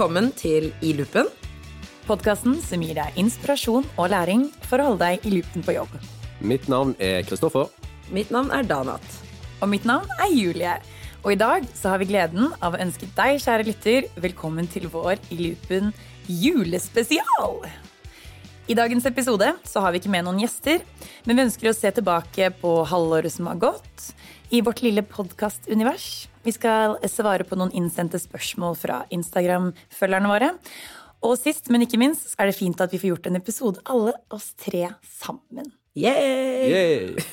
Velkommen til I loopen. Podkasten som gir deg inspirasjon og læring for å holde deg i loopen på jobb. Mitt navn er Kristoffer. Mitt navn er Danat. Og mitt navn er Julie. Og i dag så har vi gleden av å ønske deg, kjære lytter, velkommen til vår I loopen julespesial. I dagens episode så har vi ikke med noen gjester, men vi ønsker å se tilbake på halvåret som har gått i vårt lille podkastunivers. Vi skal svare på noen innsendte spørsmål fra Instagram-følgerne våre. Og sist, men ikke minst, er det fint at vi får gjort en episode alle oss tre sammen. Yay! Yay!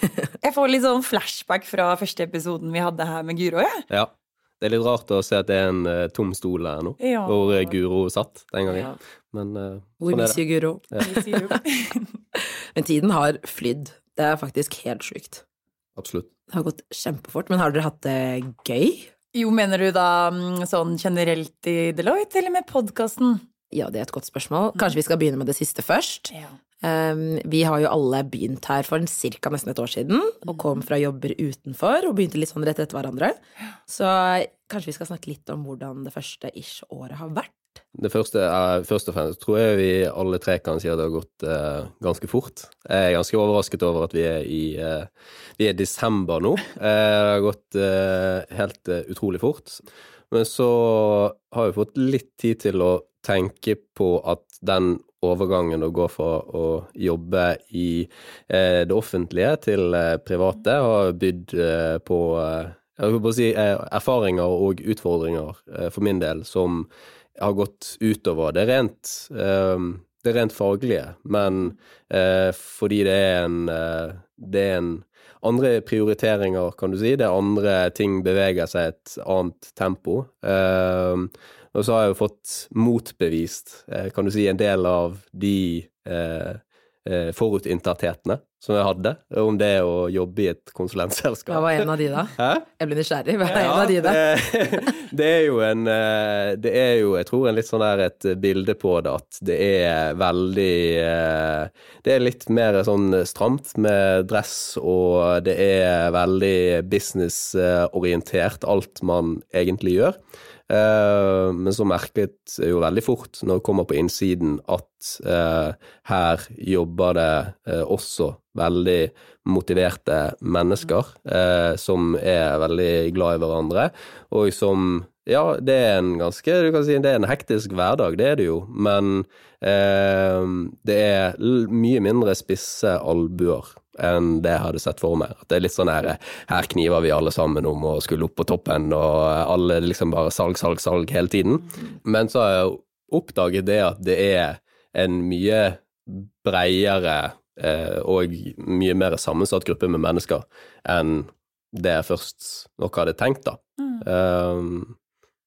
Jeg får litt sånn flashback fra første episoden vi hadde her med Guro. Ja. Ja. Det er litt rart å se at det er en uh, tom stol her nå, Ja. hvor uh, Guro satt den gangen. Ja. Men uh, We sånn er miss det. you, Guro. Jo. Men tiden har flydd. Det er faktisk helt sjukt. Absolutt. Det har gått kjempefort. Men har dere hatt det gøy? Jo, mener du da mm, sånn generelt i Deloitte, eller med podkasten? Ja, det er et godt spørsmål. Kanskje vi skal begynne med det siste først. Ja. Um, vi har jo alle begynt her for cirka nesten et år siden, og kom fra jobber utenfor og begynte litt sånn rett etter hverandre. Så kanskje vi skal snakke litt om hvordan det første ish-året har vært. Det første er først og fremst tror jeg vi alle tre kan si at det har gått eh, ganske fort. Jeg er ganske overrasket over at vi er i eh, Vi er desember nå. Eh, det har gått helt utrolig fort. Men så har vi fått litt tid til å tenke på at den overgangen å gå fra å jobbe i det offentlige til private har bydd på jeg vil bare si, erfaringer og utfordringer for min del som har gått utover det rent, eh, det rent faglige, men eh, fordi det er en eh, det er en andre prioriteringer, kan du si. Det er andre ting beveger seg et annet tempo. Eh, og så har jeg jo fått motbevist, eh, kan du si, en del av de forutinntathetene som jeg hadde om det å jobbe i et konsulentselskap. Hva var en av de, da? Hæ? Jeg blir nysgjerrig. Hva var en av de, da? det, det er jo en eh, Det er jo, jeg tror, en litt sånn der et bilde på det at det er veldig eh, Det er litt mer sånn stramt med dress, og det er veldig businessorientert, alt man egentlig gjør. Eh, men så merket jeg jo veldig fort, når jeg kommer på innsiden, at eh, her jobber det eh, også veldig motiverte mennesker som er veldig glad i hverandre, og som ja, det er en ganske Du kan si det er en hektisk hverdag, det er det jo, men det er mye mindre spisse albuer enn det jeg hadde sett for meg. At det er litt sånn her Her kniver vi alle sammen om å skulle opp på toppen, og alle liksom bare salg, salg, salg hele tiden. Men så har jeg oppdaget det at det er en mye breiere eh, og mye mer sammensatt gruppe med mennesker enn det jeg først nok hadde tenkt, da. Um,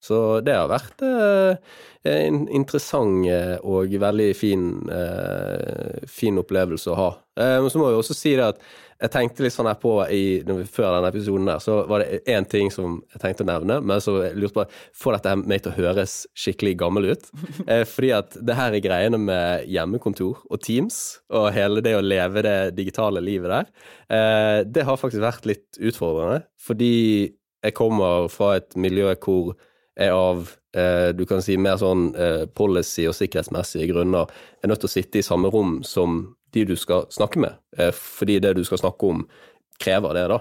så det har vært eh, en interessant eh, og veldig fin, eh, fin opplevelse å ha. Men så må jeg også si det at jeg tenkte litt sånn her på i, før denne episoden der, så var det én ting som jeg tenkte å nevne, men så lurte på Får dette meg til å høres skikkelig gammel ut? Fordi at det her er greiene med hjemmekontor og Teams, og hele det å leve det digitale livet der, det har faktisk vært litt utfordrende. Fordi jeg kommer fra et miljø hvor jeg av eh, du kan si mer sånn eh, policy- og sikkerhetsmessige grunner er nødt til å sitte i samme rom som de du skal snakke med, eh, fordi det du skal snakke om, krever det, da.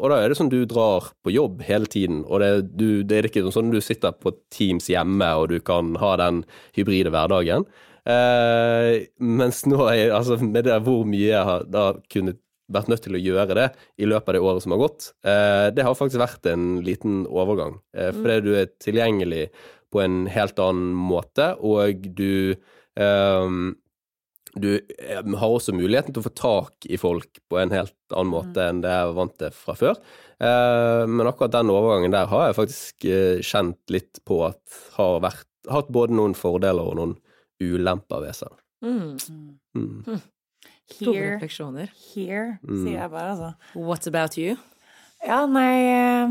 Og da er det sånn du drar på jobb hele tiden, og det, du, det er ikke sånn du sitter på Teams hjemme og du kan ha den hybride hverdagen. Mens nå, er, altså med det hvor mye jeg har da kunnet vært nødt til å gjøre det i løpet av det året som har gått, eh, det har faktisk vært en liten overgang. Eh, fordi du er tilgjengelig på en helt annen måte, og du ehm, du eh, har også muligheten til å få tak i folk på en helt annen måte enn det jeg var vant til fra før. Men akkurat den overgangen der har jeg faktisk kjent litt på at har vært, hatt både noen fordeler og noen ulemper ved seg. Mm. Mm. Store Here, refleksjoner. here, Mm. sier jeg bare, altså. What about you? Ja, nei eh,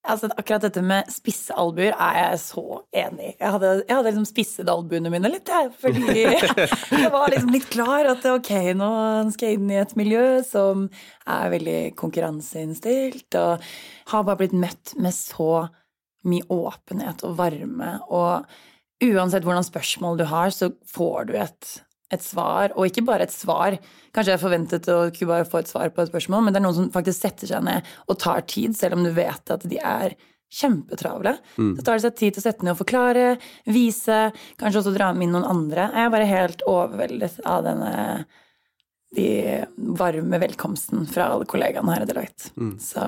Altså, akkurat dette med spisse albuer er jeg så enig i. Jeg hadde, jeg hadde liksom spisset albuene mine litt, jeg. Fordi jeg var liksom litt klar at ok, nå skal jeg inn i et miljø som er veldig konkurranseinnstilt, og har bare blitt møtt med så mye åpenhet og varme, og uansett hvordan spørsmål du har, så får du et, et svar, og ikke bare et svar. Kanskje jeg forventet å kunne bare få et svar på et spørsmål, men det er noen som faktisk setter seg ned og tar tid, selv om du vet at de er kjempetravle. Mm. Så tar det seg tid til å sette ned og forklare, vise, kanskje også dra med inn noen andre. Jeg er bare helt overveldet av denne de varme velkomsten fra alle kollegaene her i Deloitte. Mm. Så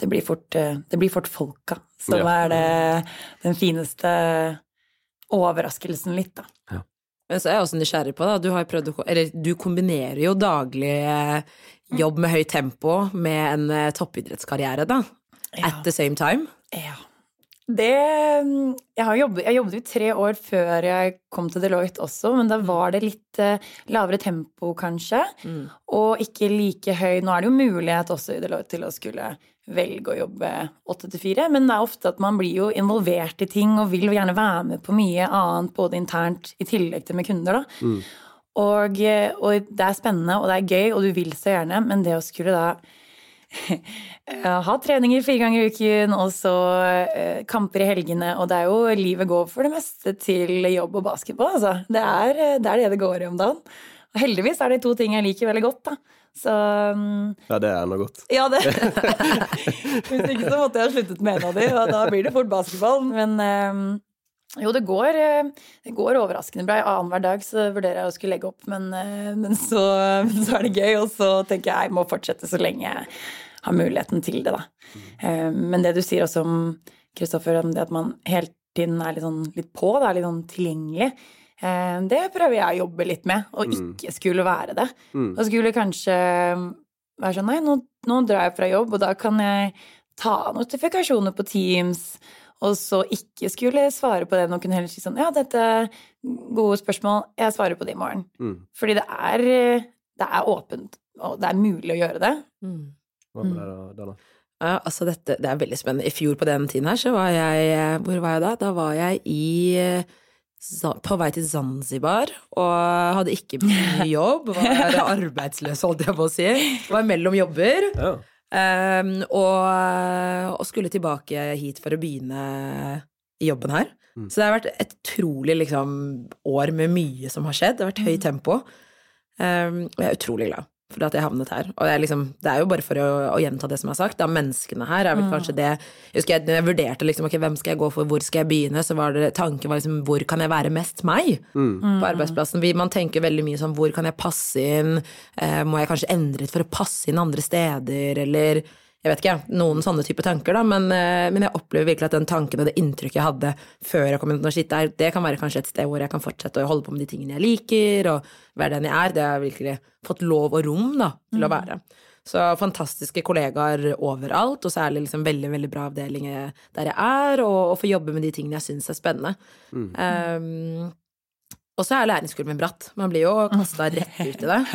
det blir fort, eh, det blir fort folka som Ja. er det, den fineste overraskelsen litt, da. Men så er jeg også nysgjerrig på, da, du har prøvd å Eller du kombinerer jo daglig eh, jobb med høyt tempo med en eh, toppidrettskarriere, da. At the same time. Ja. Det Jeg har jobbet, jeg jobbet jo tre år før jeg kom til Deloitte også, men da var det litt eh, lavere tempo, kanskje. Og ikke like høy Nå er det jo mulighet også i Deloitte til å skulle velge å jobbe åtte til fire, men det er ofte at man blir jo involvert i ting og vil gjerne være med på mye annet, både internt i tillegg til med kunder, da. Og, eh, og det er spennende, og det er gøy, og du vil så gjerne, men det å skulle da ha treninger fire ganger i uken, og så eh, kamper i helgene, og det er jo livet går for det meste til jobb og basketball, altså. Det er eh, det er det det går i om dagen. Og heldigvis er det to ting jeg liker veldig godt, da. Så um, Ja, det er noe godt. ja, det Hvis ikke så måtte jeg ha sluttet med en av de, og da blir det fort basketball. Men um, jo, det går, eh, det går overraskende bra. Annenhver dag så vurderer jeg å skulle legge opp, men, eh, men, så, men så er det gøy, og så tenker jeg jeg må fortsette så lenge jeg har muligheten til det, da. Mm. Men det du sier også om Kristoffer, om det at man hele tiden er litt, sånn, litt på, da, litt sånn tilgjengelig. eh, Det prøver jeg å jobbe litt med, og ikke skulle være det. Mm. Og skulle kanskje være sånn Nei, nå, nå drar jeg fra jobb, og da kan jeg ta notifikasjoner på Teams, og så ikke skulle svare på det. Noen kunne heller si sånn Ja, dette er gode spørsmål, jeg svarer på det i morgen. Mm. Fordi det er, det er åpent, og det er mulig å gjøre det. Hva med deg Dana? Ja, altså dette, det er veldig spennende. I fjor på den tiden her, så var jeg Hvor var jeg da? Da var jeg i eh, på vei til Zanzibar og hadde ikke mye jobb. Var arbeidsløs, holdt jeg på å si. Var mellom jobber. Ja. Um, og, og skulle tilbake hit for å begynne i jobben her. Mm. Så det har vært et utrolig liksom, år med mye som har skjedd. Det har vært høyt tempo. Um, og jeg er utrolig glad for at jeg havnet her. Og det er, liksom, det er jo bare for å, å gjenta det som er sagt. Da, menneskene her er vel kanskje det Jeg husker jeg, når jeg vurderte liksom, okay, hvem skal jeg gå for, hvor skal jeg begynne, så var det tanken var liksom hvor kan jeg være mest meg på arbeidsplassen. Vi, man tenker veldig mye sånn hvor kan jeg passe inn, eh, må jeg kanskje endre litt for å passe inn andre steder, eller jeg vet ikke, noen sånne type tanker, da, men, eh, men jeg opplever virkelig at den tanken og det inntrykket jeg hadde før jeg kom inn og shit, der, det kan være kanskje et sted hvor jeg kan fortsette å holde på med de tingene jeg liker, og være den jeg er. Det har jeg virkelig fått lov og rom da, til å være. Så fantastiske kollegaer overalt, og særlig liksom veldig veldig bra avdeling der jeg er, og, og få jobbe med de tingene jeg syns er spennende. Um, og så er læringskurven bratt. Man blir jo kasta rett ut i det.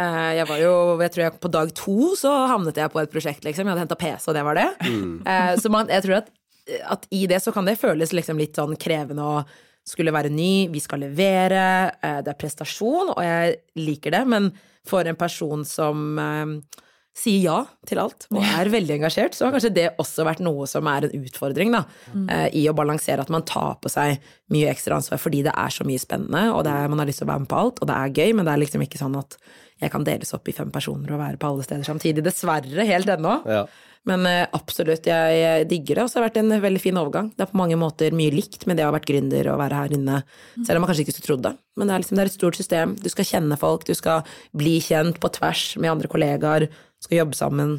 Eh, Jeg var jo, jeg tror jeg på dag to så havnet jeg på et prosjekt, liksom. Jeg hadde henta PC, og det var det. Eh, Så man, jeg tror at, at i det så kan det føles liksom litt sånn krevende å skulle være ny, vi skal levere, eh, det er prestasjon, og jeg liker det, men for en person som sier ja til alt og er veldig engasjert, så har kanskje det også vært noe som er en utfordring, da, mm. i å balansere at man tar på seg mye ekstra ansvar fordi det er så mye spennende, og det er, man har lyst til å være med på alt, og det er gøy, men det er liksom ikke sånn at jeg kan deles opp i fem personer og være på alle steder samtidig. Dessverre, helt ennå. Ja. Men eh, absolutt, jeg, digger det. Og så har det vært en veldig fin overgang. Det er på mange måter mye likt med det å ha vært gründer og være her inne, selv om man kanskje ikke skulle trodd det. Men det er, liksom, det er et stort system. Du skal kjenne folk, du skal bli kjent på tvers med andre kollegaer, skal jobbe sammen,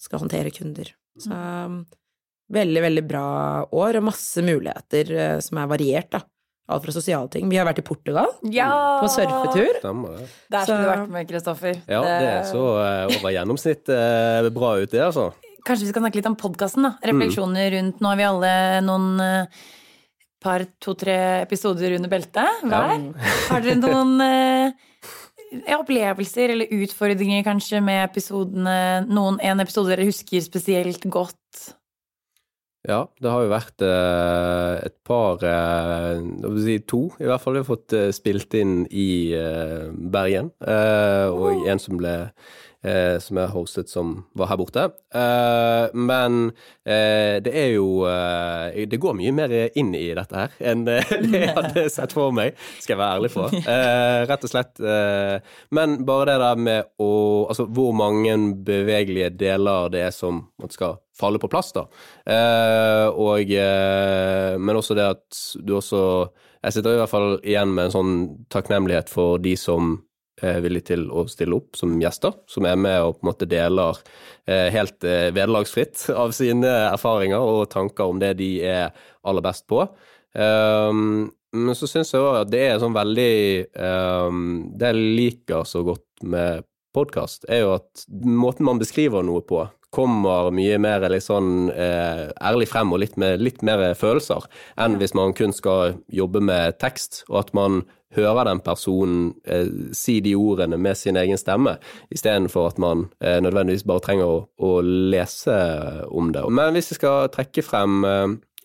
skal håndtere kunder. Så um, veldig, veldig bra år, og masse muligheter eh, som er variert, da. Alt fra sosiale ting. Vi har vært i Portugal Ja! på surfetur. Stemmer det. Der skulle du vært med, Kristoffer. Ja, det så eh, over gjennomsnitt bra ut, det, altså. Kanskje vi skal snakke litt om podkasten, da. Refleksjoner rundt Nå har vi alle noen eh, par, to-tre episoder under beltet hver. Har dere noen eh, opplevelser eller utfordringer kanskje med episodene? Noen, en episode dere husker spesielt godt? Ja, det har jo vært eh, et par eh, to, i hvert fall. Vi har fått spilt inn i Bergen. eh, og en som ble eh, som jeg hostet, som var her borte. Eh, men eh, det er jo eh, Det går mye mer inn i dette her enn det jeg hadde sett for meg, skal jeg være ærlig på. Eh, rett og slett. eh, men bare det der med å Altså hvor mange bevegelige deler det er som skal falle på plass, da. Og Men også det at du også Jeg sitter i hvert fall igjen med en sånn takknemlighet for de som er villige til å stille opp som gjester, som er med og på en måte deler eh, helt eh, vederlagsfritt av sine erfaringer og tanker om det de er aller best på. Um, men så syns jeg òg at det er sånn veldig um, Det jeg liker så godt med podkast, er jo at måten man beskriver noe på, kommer mye mer litt sånn eh, ærlig frem og litt, med, litt mer følelser enn hvis man kun skal jobbe med tekst, og at man hører den personen eh, si de ordene med sin egen stemme, istedenfor at man eh, nødvendigvis bare trenger å, å, lese om det. Men hvis jeg skal trekke frem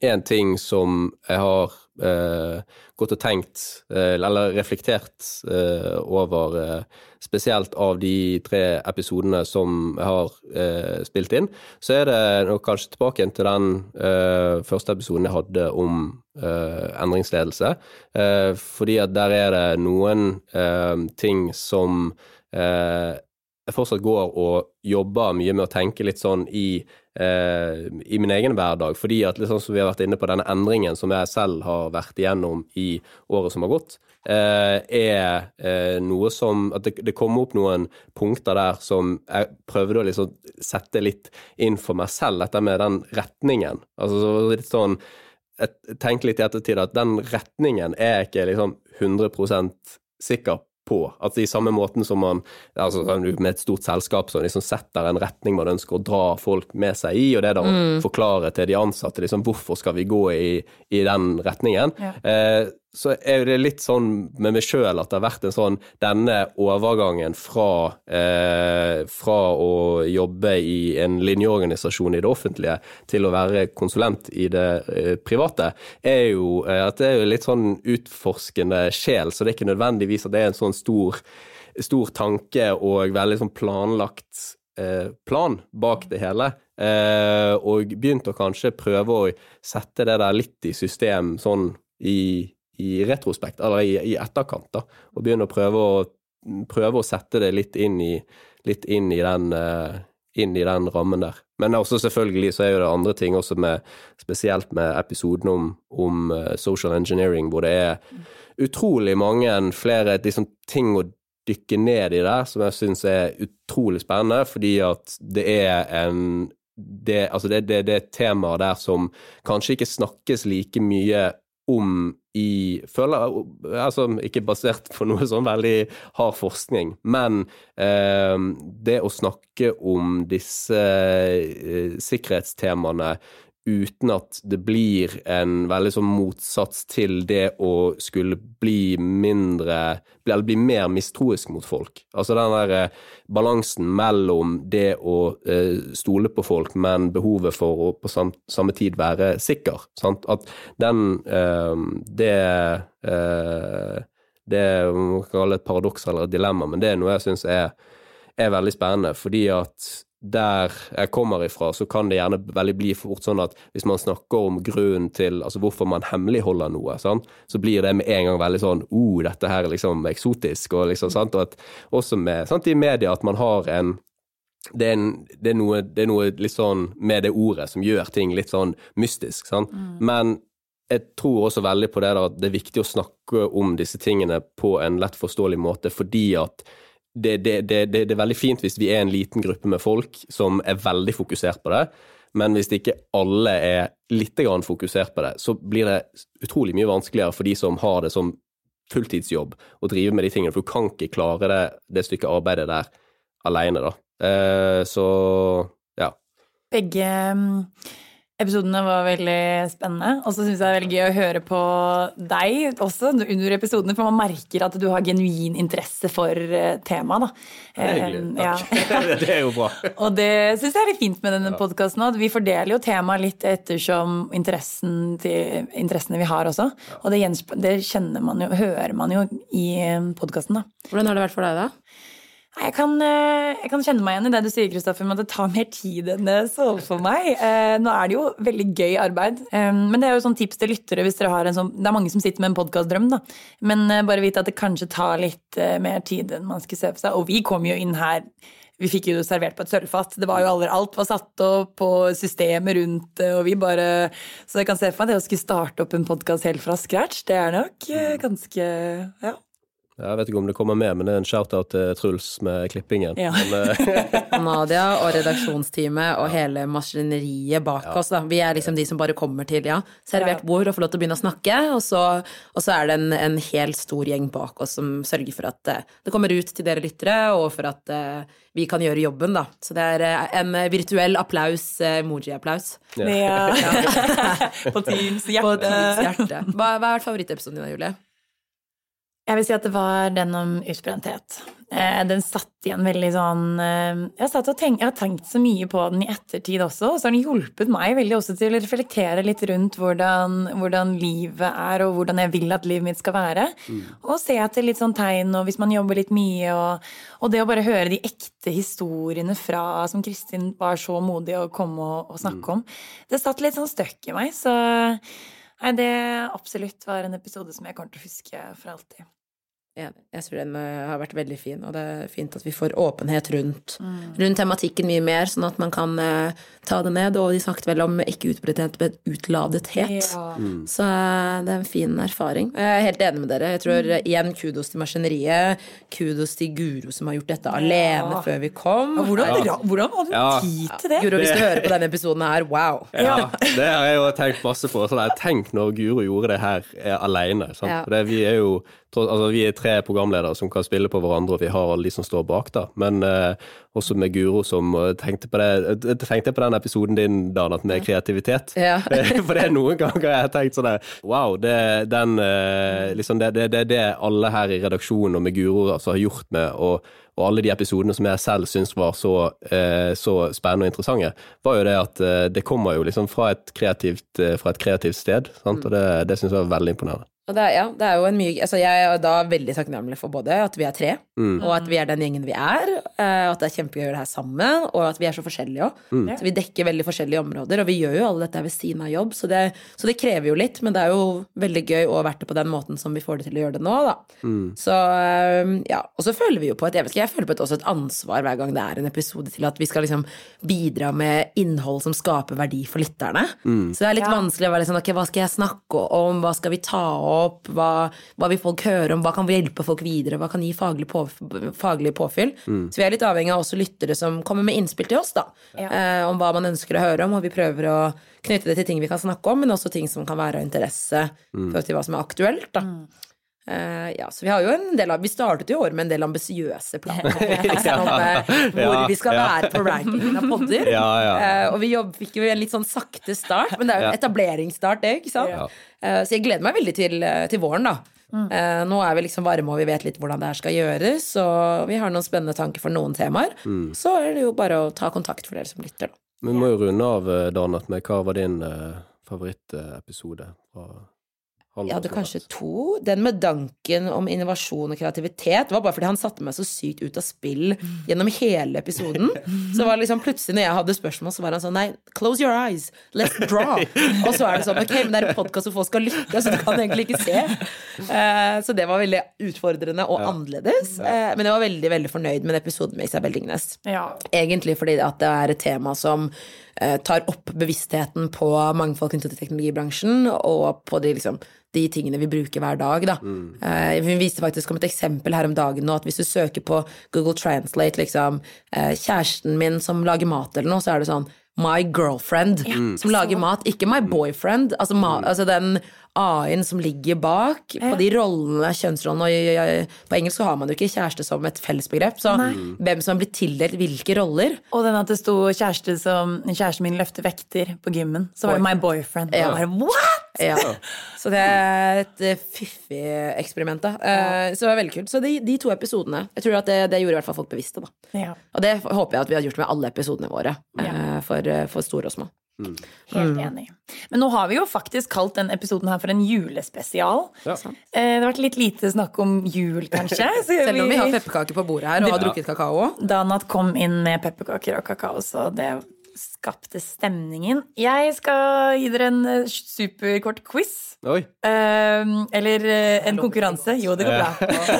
én ting som jeg har eh, gått og tenkt, eh, eller reflektert eh, over, eh, spesielt av de tre episodene som jeg har eh, spilt inn, så er det nok kanskje tilbake til den eh, første episoden jeg hadde om endringsledelse. fordi at der er det noen ting som jeg fortsatt går og jobber mye med å tenke litt sånn i eh, i min egen hverdag. Fordi at liksom som vi har vært inne på denne endringen som jeg selv har vært igjennom i året som har gått, eh, er eh, noe som At det, det kommer opp noen punkter der som jeg prøvde å liksom sette litt inn for meg selv, dette med den retningen. Altså litt sånn jeg tenker litt i ettertid at den retningen er ikke liksom 100% sikker på. Altså I samme måten som man altså med et stort selskap som liksom setter en retning man ønsker å dra folk med seg i, og det da mm. forklare til de ansatte liksom, hvorfor skal vi gå i, i den retningen. Ja. Eh, så er det litt sånn med meg sjøl at det har vært en sånn denne overgangen fra, eh, fra å jobbe i en linjeorganisasjon i det offentlige til å være konsulent i det eh, private, er jo eh, at det er litt sånn utforskende sjel, så det er ikke nødvendigvis at det er en sånn stor, stor tanke og veldig sånn planlagt eh, plan bak det hele. Eh, og begynte å kanskje prøve å sette det der litt i system sånn i i retrospekt, eller i, i etterkant, da, og begynne å prøve å, prøve å sette det litt inn i, litt inn i den uh, inn i den rammen der. Men også selvfølgelig så er jo det andre ting også med spesielt med episoden om, om uh, social engineering, hvor det er utrolig mange flere liksom, ting å dykke ned i der som jeg syns er utrolig spennende, fordi at det er en det, altså det, det, det er temaer der som kanskje ikke snakkes like mye om i føler, altså Ikke basert på noe sånn veldig hard forskning, men eh, det å snakke om disse eh, sikkerhetstemaene uten at det blir en veldig sånn motsats til det å skulle bli mindre Eller bli mer mistroisk mot folk. Altså den der eh, balansen mellom det å eh, stole på folk, men behovet for å på samme tid være sikker. Sant? At den eh, Det det man kan kalle et paradoks eller et dilemma, men det er noe jeg syns er, er veldig spennende, fordi at der jeg kommer ifra, så kan det gjerne veldig bli fort sånn at hvis man snakker om grunnen til altså hvorfor man hemmeligholder noe, sant? så blir det med en gang veldig sånn oh, dette her er liksom eksotisk, og liksom, sant? og at også med, sant, i media at man har en det er, en, det, er noe, det er, noe, litt sånn med det ordet som gjør ting litt sånn mystisk, sant. Mm. Men jeg tror også veldig på det der at det er viktig å snakke om disse tingene på en lett forståelig måte, fordi at det, det, det, det, er veldig fint hvis vi er en liten gruppe med folk som er veldig fokusert på det, men hvis ikke alle er litt fokusert på det, så blir det utrolig mye vanskeligere for de som har det som fulltidsjobb å drive med de tingene, for du kan ikke klare det, det stykket arbeidet der alene, da. Eh, så ja. Begge Episodene var veldig spennende. Og så syns jeg det er veldig gøy å høre på deg også under episodene, for man merker at du har genuin interesse for eh, temaet. Det er hyggelig. Eh, Takk. Ja. det er jo bra. og det syns jeg er litt fint med denne ja. podkasten òg. Vi fordeler jo temaet litt ettersom interessen til, interessene vi har også. Ja. Og det, det, kjenner man jo, hører man jo i eh, podkasten, da. Hvordan har det vært for deg, da? Jeg kan, eh, jeg kan, kjenne meg igjen i det du sier, Kristoffer, med at det tar mer tid enn det så for meg. Eh, nå er det jo veldig gøy arbeid, eh, men det er jo sånn tips til lyttere hvis dere har en sånn Det er mange som sitter med en podkastdrøm, da. Men bare vite at det kanskje tar litt mer tid enn man skulle se for seg. Og vi kom jo inn her vi fikk jo servert på et sølvfat. Det var jo aller, Alt var satt opp og systemet rundt og vi bare Så jeg kan se for meg det å skulle starte opp en podkast helt fra scratch, det er nok ganske Ja. Jeg vet ikke om det kommer med, men det er en shout-out til Truls med klippingen. Ja. Men, eh, Nadia og redaksjonsteamet og hele maskineriet bak ja. oss. Da. Vi er liksom de som bare kommer til ja, servert bord og får lov til å begynne å snakke. Og så, og så er det en, en helt stor gjeng bak oss som sørger for at uh, det kommer ut til dere lyttere, og for at uh, vi kan gjøre jobben, da. Så det er uh, en virtuell applaus, emoji-applaus. Ja. På Teams hjerte. På Teams hjerte. Hva, hva er favorittepisoden din, Julie? Jeg vil si at det var den om utbrenthet. Eh, den satt igjen veldig sånn eh, Jeg, tenkt, jeg, har tenkt så mye på den i ettertid også, og så har den hjulpet meg veldig også til å reflektere litt rundt hvordan, hvordan livet er, og hvordan jeg vil at livet mitt skal være. Mm. Og se etter litt sånn tegn, og hvis man jobber litt mye, og, og, det å bare høre de ekte historiene fra som Kristin var så modig å komme og, og snakke mm. om, det satt litt sånn støkk i meg. Så nei, det absolutt var en episode som jeg kommer til å huske for alltid. Enig. Jeg tror den eh, har vært veldig fin, og det er fint at vi får åpenhet rundt, mm. rundt tematikken mye mer, sånn at man kan eh, ta det ned. Og de snakket vel om ikke utbredthet, men utladethet. Ja. Mm. Så uh, det er en fin erfaring. Jeg er helt enig med dere. Jeg tror uh, igjen kudos til maskineriet. Kudos til Guro som har gjort dette ja. alene før vi kom. Ja, hvordan, ja. hvordan hadde du tid til det? Guro, hvis du hører på denne episoden her, wow. Ja, det har jeg jo tenkt masse på. Sånn, tenk når Guro gjorde det her alene. Sant? For det, vi er jo altså, vi er tre programledere som kan spille på hverandre, og vi har alle de som står bak, da. Men eh, også med Guro som tenkte på det tenkte på den episoden din, Dan, med kreativitet. Ja. For det er noen ganger jeg har tenkt sånn Wow, det, den, eh, liksom det, det, det, det alle her i redaksjonen og med Guro altså, har gjort med å og alle de episodene som jeg selv syns var så, eh, så, spennende og interessante, var jo det at eh, det kommer jo liksom fra et kreativt, eh, fra et kreativt sted. Sant? Og det, det syns jeg var veldig imponerende. Og det, ja, det er jo en mye altså Jeg er da veldig takknemlig for både at vi er tre, mm. og at vi er den gjengen vi er, eh, og at det er kjempegøy å gjøre det her sammen, og at vi er så forskjellige òg. Mm. Så vi dekker veldig forskjellige områder, og vi gjør jo alle dette ved siden av jobb, så det, så det, krever jo litt, men det er jo veldig gøy å ha vært det på den måten som vi får det til å gjøre det nå, da. Mm. Så eh, ja. Og så føler vi jo på et, jeg ikke, jeg føler på et, også et ansvar hver gang det er en episode til at vi skal liksom bidra med innhold som skaper verdi for lytterne. Mm. Så det er litt ja. vanskelig å være liksom ok, hva skal jeg snakke om, hva skal vi ta opp? Opp, hva, hva, vil folk høre om, hva kan hjelpe folk videre, hva kan gi faglig, på, faglig påfyll. Mm. Så vi er litt avhengig av også lyttere som kommer med innspill til oss, da, ja. eh, om hva man ønsker å høre om, og vi prøver å knytte det til ting vi kan snakke om, men også ting som kan være av interesse mm. til hva som er aktuelt, da. Mm. Uh, ja, så vi har jo en del av, vi startet jo året med en del ambisiøse planer liksom, uh, hvor ja, vi skal ja. være på rankingen av podder. Ja, uh, og vi jobb, fikk jo en litt sånn sakte start, men det er jo en etableringsstart, det, ikke sant? så jeg gleder meg veldig til, til våren, da. Mm. nå er vi liksom varme, og vi vet litt hvordan det her skal gjøres, og vi har noen spennende tanker for noen temaer. Mm. Så er det jo bare å ta kontakt for dere som lytter, da. Vi må jo runde av, Danat, med hva var din favorittepisode fra jeg hadde kanskje to. Den med danken om innovasjon og kreativitet var bare fordi han satte meg så sykt ut av spill gjennom hele episoden. Så var det liksom plutselig når jeg hadde spørsmål, så var han sånn Nei, close your eyes. Let's draw. Og så er det sånn Ok, men det er en podkast hvor folk skal lytte, så du kan egentlig ikke se. Uh, så det var veldig utfordrende og ja. annerledes. Uh, men jeg var veldig, veldig fornøyd med episoden med Isabel Dingnes. Ja. Egentlig fordi at det er et tema som tar opp bevisstheten på mangfold knyttet til teknologibransjen, og på de liksom de tingene vi bruker hver dag. Da. Mm. Uh, vi viste faktisk om et eksempel her om dagen nå, at hvis du søker på Google Translate liksom, uh, 'kjæresten min som lager mat', eller noe, så er det sånn My girlfriend ja, som lager mat, ikke my boyfriend. Altså, ma mm. altså den AI-en som ligger bak på de rollene, kjønnsrollene. Og på engelsk så har man jo ikke kjæreste som et fellesbegrep, så Nei. hvem som har blitt tildelt hvilke roller. Og den at det sto kjæreste som kjæresten min løfter vekter på gymmen, så var det my boyfriend. Ja. Bare, What?! Ja. Så det er et eh, fiffig eksperiment, da. Ja. Så det var veldig kult. Så de, de, to episodene, jeg tror at det, det, gjorde i hvert fall folk bevisste, da. Ja. Og det håper jeg at vi har gjort med alle episodene våre, eh, for, for store og små. Helt enig. Men nå har vi jo faktisk kalt den episoden her for en julespesial. Ja. Eh, Det har vært litt lite snakk om jul, kanskje. Selv om vi har pepperkaker på bordet her og har drukket kakao. Danat kom inn med pepperkaker og kakao, så det skapte stemningen. Jeg skal gi dere en eh, superkort quiz. Oi. Eh, eller eh, en konkurranse. Jo, det går bra.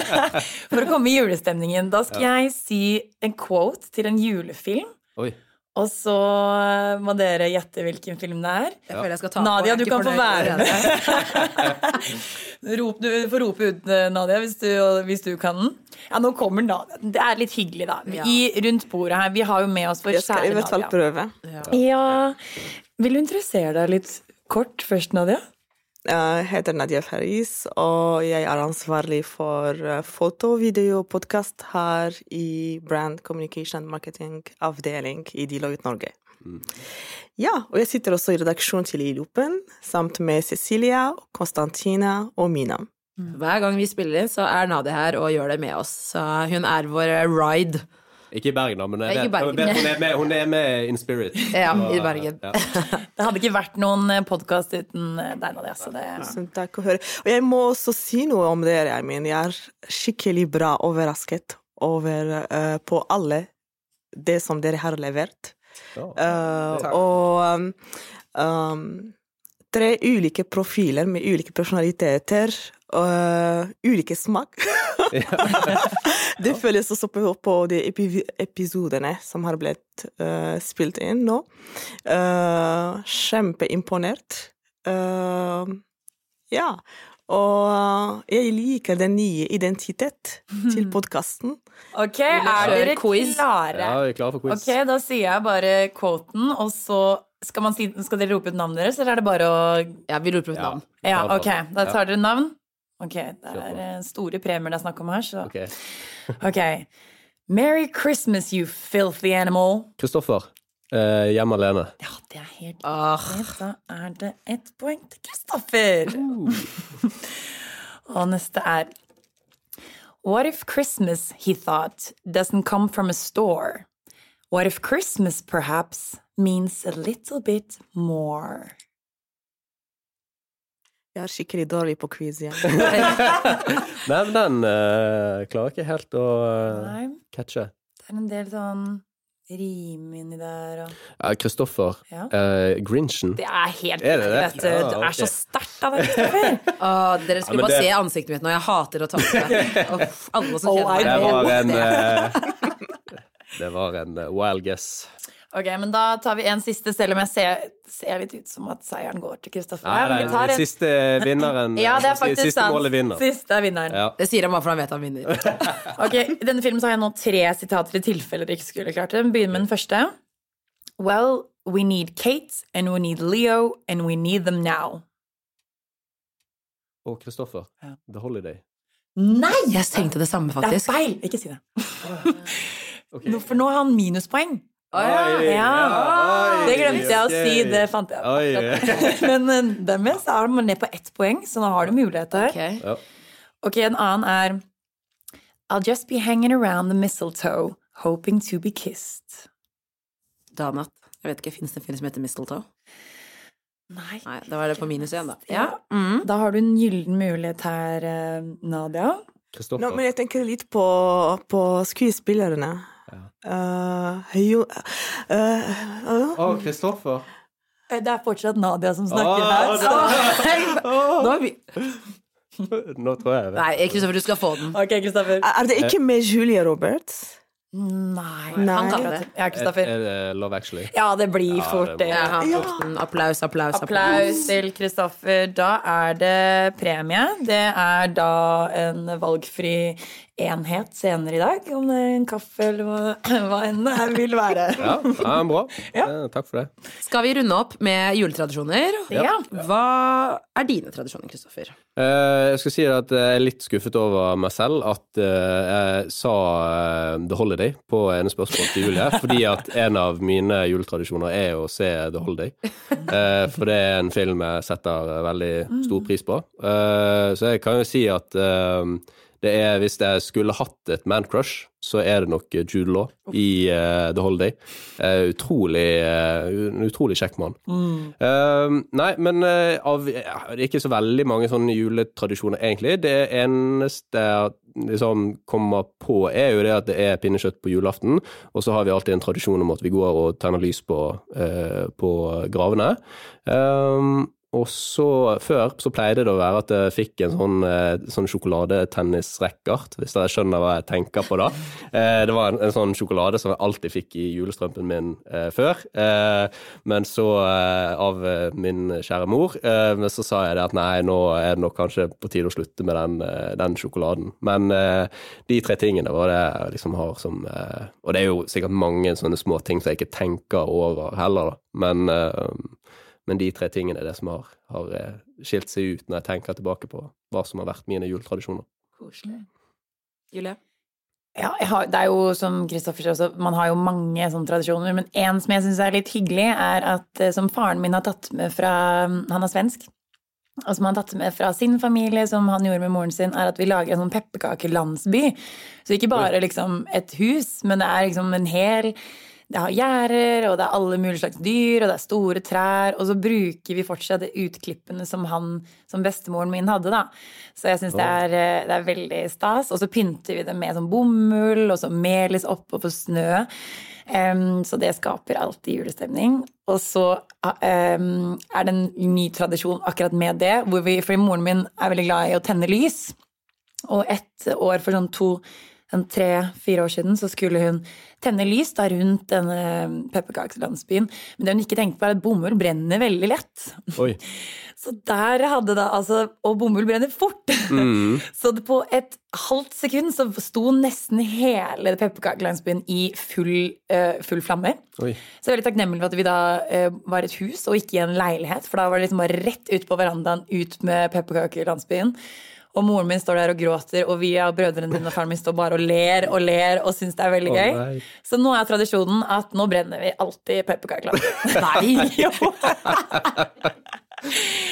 For å komme i julestemningen. Da skal jeg si en quote til en julefilm. Oi. Og så eh, må dere gjette hvilken film det er. Jeg føler jeg skal ta. Nadia, du kan få være med. Rop, du får rope ut, eh, Nadia, hvis du, hvis du kan den. Ja, nå kommer Nadia. Det er litt hyggelig, da. Ja. I, rundt bordet her. Vi har jo med oss vår Jeg skal i hvert fall Nadia. Ja. Ja. Vil du interessere deg litt kort først, Nadia? Jeg heter Nadia Faris, og jeg er ansvarlig for eh, foto, video og podkast her i Brand Communication Marketing avdeling i Deloitte Norge. Ja, og jeg sitter også i redaksjonen til Ilopen, samt med Cecilia, Konstantina og Mina. Hver gang vi spiller inn, så er Nadia her og gjør det med oss. Så hun er vår ride. Ikke i Bergen, da, men jeg vet, hun, er med, hun er med in spirit. Ja, og, i Bergen. ja. Det hadde ikke vært noen podkast uten eh, deg, Nadia. Så det Tusen takk å høre. Og jeg må også si noe om dere, jeg mener. Jeg er skikkelig bra overrasket over, uh, på alle det som dere har levert. Ja. Eh, og um, um, tre ulike profiler med ulike personaliteter og ulike smak. det føles også på, på de epi episodene som har blitt uh, spilt inn nå. Uh, kjempeimponert. Uh, ja. Og jeg liker den nye identitet til podkasten. Ok, er dere quiz? klare? ja, vi er klare for quiz. Ok, da sier jeg bare quoten, og så skal, man si, skal dere rope ut navnet deres, eller er det bare å Ja, vi roper ut navn. Ja, Ja, ok, da tar dere navn. Ok, det er eh, store premier det er snakk om her, så Ok. Ok. Merry Christmas, you filthy animal. Kristoffer. Eh, hjemme alene. Ja, det er helt Ah, riktig. Da er det ett poeng til Kristoffer. Og neste er What if Christmas, he thought, doesn't come from a store? What if Christmas perhaps means a little bit more? Jeg er skikkelig dårlig på quiz igjen. Nei, men den uh, klarer ikke helt å uh, catche. det er en del sånn rim inni der og Ja, Kristoffer. Ja. Uh, Grinchen. Det er helt Er det det? vet du. Ja, Det er så sterkt av deg, Kristoffer. ah, dere skulle ja, bare det- se ansiktet mitt nå. jeg hater å alle som Oh, kjenner I Det var en eh, Det var en wild guess. Ok, men da tar vi en siste, selv om jeg ser, ser litt ut som at seieren går til Kristoffer. Nei, nei, nei, siste vinneren Ja, det er faktisk Siste sant. målet vinner. Siste er vinneren. Ja. Det sier han bare for han vet han vinner. Ok, I denne filmen så har jeg nå tre sitater i tilfelle dere ikke skulle klart det. Begynner med den første. Well, we need Kate, and we need Leo, and we need them now. Og Kristoffer. Ja. The Holiday. Nei! Jeg tenkte det samme, faktisk. Det er feil! Ikke si det. okay. For nå har han minuspoeng. Oi, Ja, oi, Det glemte jeg å si. Det fant jeg Oi, oi. Men eh, dermed så er man ned på ett poeng, så nå har du mulighet her. Ok. Ja. Ok, en annen er I'll just be hanging around the mistletoe, hoping to be kissed. Danat. Jeg vet ikke, Fins det en film som heter Mistletoe? Nei. Nei, da var det på minus igjen, da. Ja. Mm. Da har du en gyllen mulighet her, eh, Nadia. Nå, men jeg tenker litt på, på skuespillerne. Eh, eh, eh, Å, Kristoffer. Det er fortsatt Nadia som snakker Åh, her. Så. Nå er vi... Nå tror jeg det. Nei, Kristoffer, du skal få den. Ok, Kristoffer. Er det ikke med Julia Roberts? Nei. Nei. Han kan det. Ja, Kristoffer. Er det Love Actually? Ja, det blir Ja, fort det. Ja, han. Applaus, applaus, Applaus til Kristoffer. Da er det premie. Det er da en valgfri enhet senere i dag. Om det er en kaffe eller hva, hva enn det her vil være. Ja, ja bra. Ja. Eh, Takk for det. Skal vi runde opp med juletradisjoner? Ja. Hva er dine tradisjoner, Kristoffer? Eh, jeg skal si at jeg er litt skuffet over meg selv at eh, jeg sa eh, The Holiday på ene spørsmål til Julie, fordi at en av mine juletradisjoner er å se The Holiday. Eh, for det er en film jeg setter veldig stor pris på. Eh, så jeg kan jo si at Det er, hvis jeg skulle hatt et man-crush, så er det nok Jude Law i uh, The Holiday. Uh, utrolig, uh, utrolig kjekk mann. Mm. nei, men av, ja, det er ikke så veldig mange sånne juletradisjoner, egentlig. Det eneste jeg liksom kommer på, er jo det at det er pinnekjøtt på julaften, og så har vi alltid en tradisjon om at vi går og tenner lys på, på gravene. Um, og så, før, så pleide det å være at jeg fikk en sånn, eh, sånn sjokoladetennisracket, hvis dere skjønner hva jeg tenker på da. Eh, det var en, en, sånn sjokolade som jeg alltid fikk i julestrømpen min eh, før. Men så, av min kjære mor, så sa jeg det at nei, nå er det nok kanskje på tide å slutte med den, den sjokoladen. Men de tre tingene var det jeg liksom har som Og det er jo sikkert mange sånne små ting som jeg ikke tenker over heller, da. Men men de tre tingene er det som har, har eh, skilt seg ut når jeg tenker tilbake på hva som har vært mine juletradisjoner. Koselig. Julie? Ja, har, det er jo som Kristoffer sier også, man har jo mange sånne tradisjoner, men en som jeg syns er litt hyggelig, er at eh, som faren min har tatt med fra Han er svensk. Og som han har tatt med fra sin familie, som han gjorde med moren sin, er at vi lager en sånn pepperkakelandsby. Så ikke bare liksom et hus, men det er liksom en hel det har gjerder, og det er alle mulige slags dyr, og det er store trær. Og så bruker vi fortsatt de utklippene som han, som bestemoren min hadde, da. Så jeg syns det, eh, det, er veldig stas. Og så pynter vi det med sånn bomull, og så melis oppå på snø. Um, så det skaper alltid julestemning. Og så um, er det en ny tradisjon akkurat med det, hvor vi, fordi moren min er veldig glad i å tenne lys. Og ett år for sånn to tre-fire år siden så skulle hun tenne lys da rundt denne pepperkakelandsbyen. Men det hun ikke tenkte på, er at bomull brenner veldig lett. Oi. Så der hadde da altså Og bomull brenner fort! Mm. så på et halvt sekund så sto nesten hele pepperkakelandsbyen i full, uh, full flamme. Oi. Så jeg er veldig takknemlig for at vi da uh, var et hus og ikke i en leilighet, for da var det liksom bare rett ut på verandaen, ut med pepperkakelandsbyen. Og moren min står der og gråter, og vi og brødrene dine og faren min står bare og ler og ler og syns det er veldig gøy. Oh, så nå er tradisjonen at nå brenner vi alltid pepperkakeklapper. nei! Jo.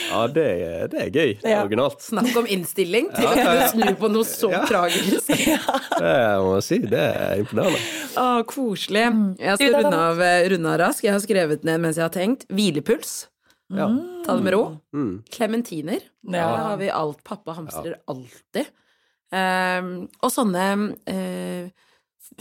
Ja, det er, det er gøy. Det er ja. originalt. Snakk om innstilling til ja, å snu på noe så ja. tragisk. Ja. Det må jeg si. Det er imponerende. Å, koselig. Jeg skal runde av, eh, runde av rask. Jeg har skrevet ned mens jeg har tenkt. Hvilepuls. Ja. Mm. Ta det med ro. Klementiner. Mm. Ja. Da har vi alt. Pappa hamstrer ja. alltid. Um, og sånne uh,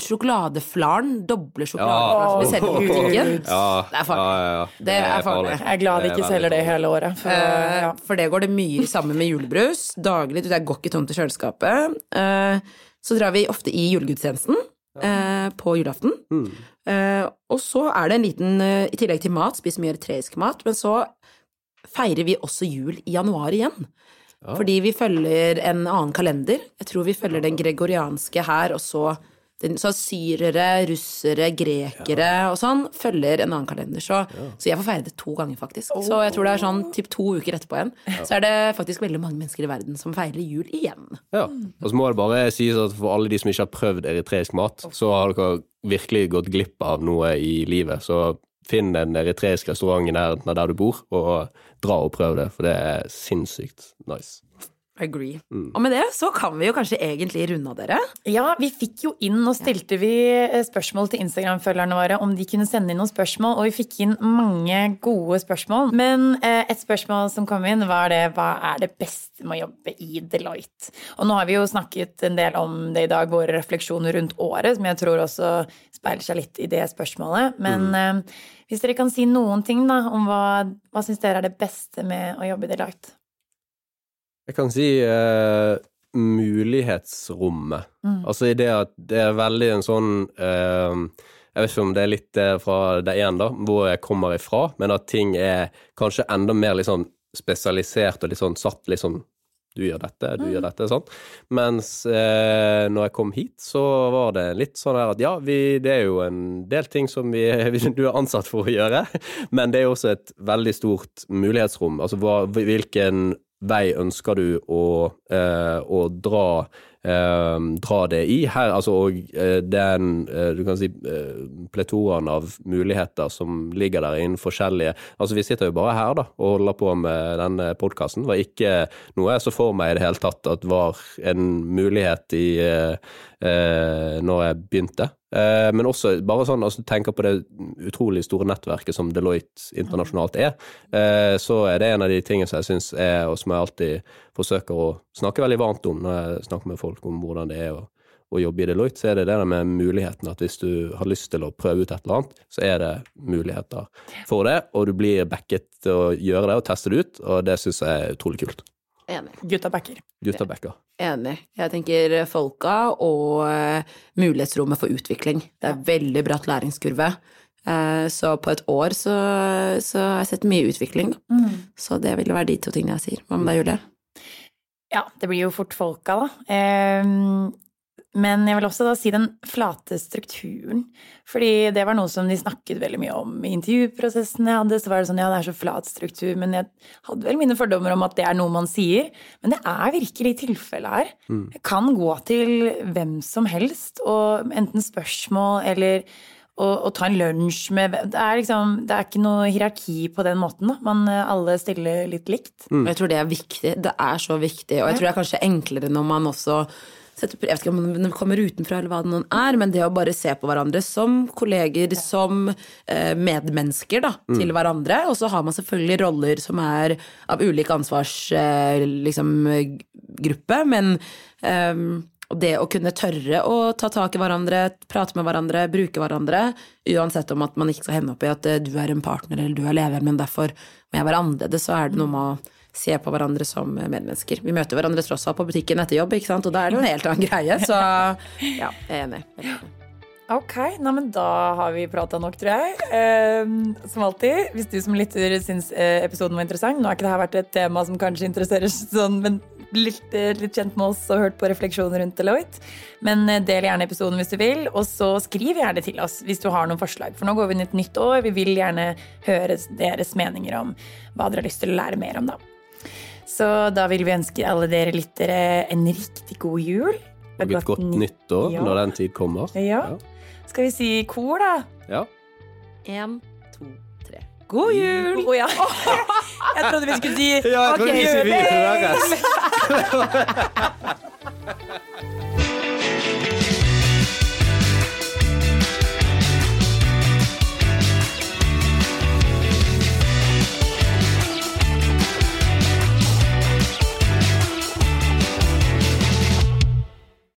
sjokoladeflaren. Doble sjokoladeflaren som vi selger på butikken. det er farlig. Det, det er farlig. Jeg er glad de ikke selger det hele året. For, uh, for, det går det mye sammen med julebrus. Daglig. Det går ikke tomt i kjøleskapet. Uh, så drar vi ofte i julegudstjenesten Uh, på julaften. Mm. Uh, og så er det en liten uh, I tillegg til mat, spiser mye eritreisk mat, men så feirer vi også jul i januar igjen. Ja. Fordi vi følger en annen kalender. Jeg tror vi følger den gregorianske her, og så så syrere, russere, grekere ja. og sånn følger en annen kalender. Så, ja. så jeg får feire det to ganger, faktisk. Oh. Så jeg tror det er sånn typ to uker etterpå igjen. Ja. Så er det faktisk veldig mange mennesker i verden som feirer jul igjen. Ja, Og så må det bare sies at for alle de som ikke har prøvd eritreisk mat, så har dere virkelig gått glipp av noe i livet. Så finn en eritreisk restaurant i nærheten av der du bor, og dra og prøv det, for det er sinnssykt nice. Agree. Mm. Og med det så kan vi jo kanskje egentlig runde av dere. Ja, vi fikk jo inn, og stilte vi eh, spørsmål til Instagram-følgerne våre om de kunne sende inn noen spørsmål, og vi fikk inn mange gode spørsmål. Men eh, et spørsmål som kom inn, var det hva er det beste med å jobbe i Deloitte? Og nå har vi jo snakket en del om det i dag, våre refleksjoner rundt året, som jeg tror også speiler seg litt i det spørsmålet. Men mm. eh, hvis dere kan si noen ting da, om hva, hva syns dere er det beste med å jobbe i Deloitte? Jeg kan si uh, mulighetsrommet. Mm. Altså i det at det er veldig en sånn uh, Jeg vet ikke om det er litt uh, fra det ene, da, hvor jeg kommer ifra, men at ting er kanskje enda mer liksom spesialisert og litt sånn satt liksom du gjør dette, du mm. gjør dette, sånn. Mens eh, når jeg kom hit, så var det litt sånn her at ja, vi, det er jo en del ting som vi, du er ansatt for å gjøre, men det er jo også et veldig stort mulighetsrom. Altså hva, hvilken vei ønsker du å, eh, å dra, dra det i? Her, altså, og eh, den, eh, du kan si, eh, pletoraen av muligheter som ligger der innen forskjellige Altså, vi sitter jo bare her, da, og holder på med denne podkasten. Det var ikke noe jeg så for meg i det hele tatt at var en mulighet i eh, når jeg begynte. Men også bare sånn, altså tenker på det utrolig store nettverket som Deloitte internasjonalt er, så er det en av de tingene som jeg syns er, og som jeg alltid forsøker å snakke veldig varmt om når jeg snakker med folk om hvordan det er å, å jobbe i Deloitte, så er det det med muligheten at hvis du har lyst til å prøve ut et eller annet, så er det muligheter for det, og du blir backet til å gjøre det og teste det ut, og det syns jeg er utrolig kult. Enig. Gutta backer. Gutta backer. Enig. Jeg tenker folka og eh, mulighetsrommet for utvikling. Det er veldig bratt læringskurve. Eh, så på et år så, så har jeg sett mye utvikling. Mm. Så det vil være de to tingene jeg sier. Hva med deg, Julie? Ja, det blir jo fort folka, da. Ehm, men jeg vil også da si den flate strukturen. Fordi det var noe som de snakket veldig mye om i intervjuprosessen jeg hadde. Så var det sånn, ja, det er så flat struktur. Men jeg hadde vel mine fordommer om at det er noe man sier. Men det er virkelig tilfellet her. Jeg kan gå til hvem som helst og enten spørsmål eller å, å ta en lunsj med det er, liksom, det er ikke noe hierarki på den måten. Da. Man eh, alle stiller litt likt. Og Jeg tror det er viktig. Det er så viktig. Og jeg tror det er kanskje enklere når man også setter, Jeg vet ikke om man kommer utenfra eller hva det noen er, men det å bare se på hverandre som kolleger, som eh, medmennesker da, til hverandre. Og så har man selvfølgelig roller som er av ulik ansvarsgruppe, eh, liksom, men eh, og det å kunne tørre å ta tak i hverandre, prate med hverandre, bruke hverandre, uansett om at man ikke skal hende opp i at eh, du er en partner eller du er leveren men derfor må jeg være annerledes, så er det noe med å se på hverandre som medmennesker. Vi møter hverandre tross alt på butikken etter jobb, ikke sant? og da er det en helt annen greie. Så ja, jeg er enig. Ok, nei, men da har vi prata nok, tror jeg. Eh, som alltid, hvis du som lytter syns eh, episoden var interessant Nå har ikke dette vært et tema som kanskje interesserer sånn, men litt, eh, litt kjent med oss og hørt på refleksjoner rundt Deloitte. Men eh, del gjerne episoden hvis du vil, og så skriv gjerne til oss hvis du har noen forslag. For nå går vi inn i et nytt år. Vi vil gjerne høre deres meninger om hva dere har lyst til å lære mer om, da. Så da vil vi ønske alle dere lyttere en riktig god jul. Og et godt nyttår Ja. når den tid kommer. Ja. Skal vi si kor, da? Ja. En. God jul! Oh, ja. Jeg trodde vi skulle si ja, jeg trodde vi skulle si vi høres.